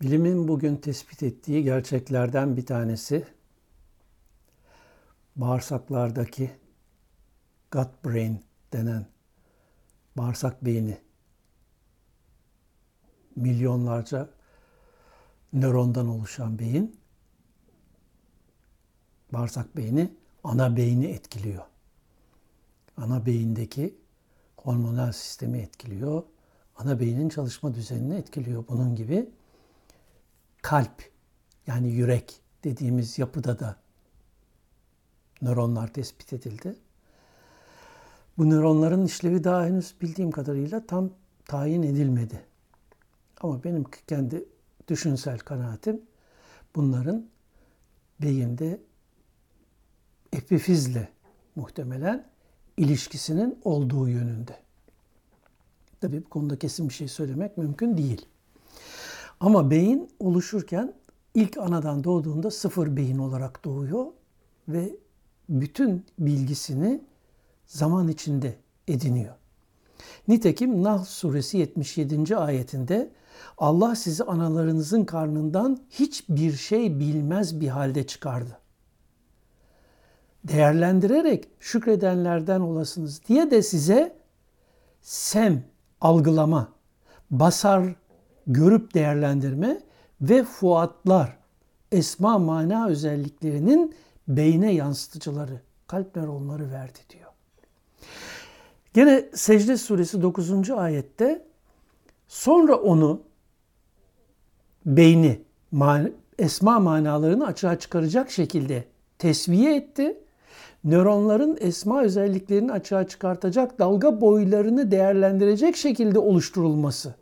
Bilimin bugün tespit ettiği gerçeklerden bir tanesi bağırsaklardaki gut brain denen bağırsak beyni milyonlarca nörondan oluşan beyin bağırsak beyni ana beyni etkiliyor. Ana beyindeki hormonal sistemi etkiliyor. Ana beynin çalışma düzenini etkiliyor. Bunun gibi kalp yani yürek dediğimiz yapıda da nöronlar tespit edildi. Bu nöronların işlevi daha henüz bildiğim kadarıyla tam tayin edilmedi. Ama benim kendi düşünsel kanaatim bunların beyinde epifizle muhtemelen ilişkisinin olduğu yönünde. Tabii bu konuda kesin bir şey söylemek mümkün değil. Ama beyin oluşurken ilk anadan doğduğunda sıfır beyin olarak doğuyor ve bütün bilgisini zaman içinde ediniyor. Nitekim Nahl suresi 77. ayetinde Allah sizi analarınızın karnından hiçbir şey bilmez bir halde çıkardı. Değerlendirerek şükredenlerden olasınız diye de size sem, algılama, basar, görüp değerlendirme ve fuatlar, esma mana özelliklerinin beyne yansıtıcıları, kalp nöronları verdi diyor. Gene Secde suresi 9. ayette sonra onu beyni esma manalarını açığa çıkaracak şekilde tesviye etti. Nöronların esma özelliklerini açığa çıkartacak dalga boylarını değerlendirecek şekilde oluşturulması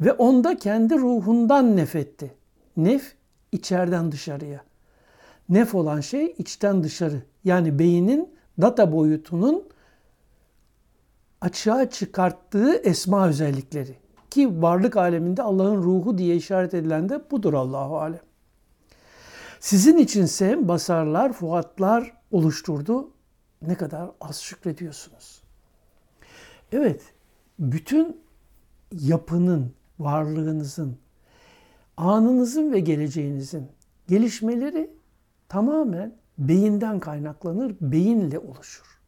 ve onda kendi ruhundan nefetti. Nef içeriden dışarıya. Nef olan şey içten dışarı. Yani beynin data boyutunun açığa çıkarttığı esma özellikleri. Ki varlık aleminde Allah'ın ruhu diye işaret edilen de budur Allahu alem. Sizin içinse basarlar, fuatlar oluşturdu. Ne kadar az şükrediyorsunuz. Evet, bütün yapının, varlığınızın, anınızın ve geleceğinizin gelişmeleri tamamen beyinden kaynaklanır, beyinle oluşur.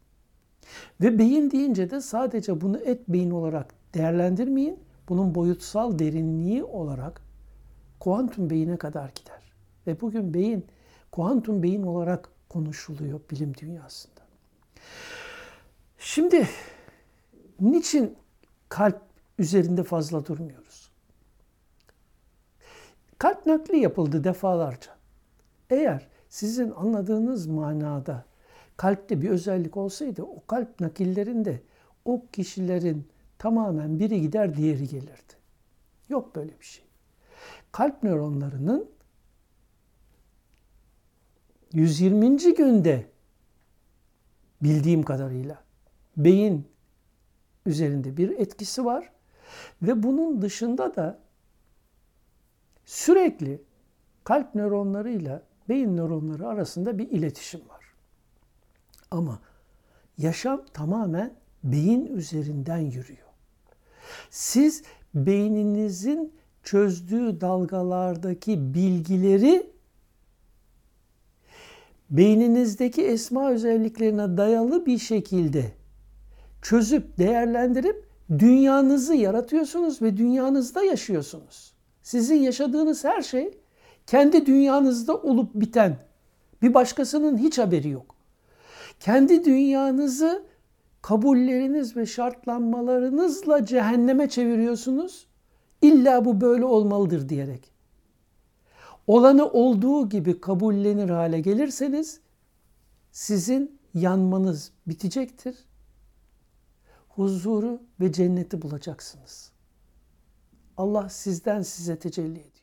Ve beyin deyince de sadece bunu et beyin olarak değerlendirmeyin. Bunun boyutsal derinliği olarak kuantum beyine kadar gider. Ve bugün beyin kuantum beyin olarak konuşuluyor bilim dünyasında. Şimdi niçin kalp üzerinde fazla durmuyoruz? Kalp nakli yapıldı defalarca. Eğer sizin anladığınız manada kalpte bir özellik olsaydı o kalp nakillerinde o kişilerin tamamen biri gider diğeri gelirdi. Yok böyle bir şey. Kalp nöronlarının 120. günde bildiğim kadarıyla beyin üzerinde bir etkisi var ve bunun dışında da sürekli kalp nöronlarıyla beyin nöronları arasında bir iletişim var. Ama yaşam tamamen beyin üzerinden yürüyor. Siz beyninizin çözdüğü dalgalardaki bilgileri beyninizdeki esma özelliklerine dayalı bir şekilde çözüp değerlendirip dünyanızı yaratıyorsunuz ve dünyanızda yaşıyorsunuz. Sizin yaşadığınız her şey kendi dünyanızda olup biten. Bir başkasının hiç haberi yok. Kendi dünyanızı kabulleriniz ve şartlanmalarınızla cehenneme çeviriyorsunuz. İlla bu böyle olmalıdır diyerek. Olanı olduğu gibi kabullenir hale gelirseniz sizin yanmanız bitecektir. Huzuru ve cenneti bulacaksınız. Allah sizden size tecelli ediyor.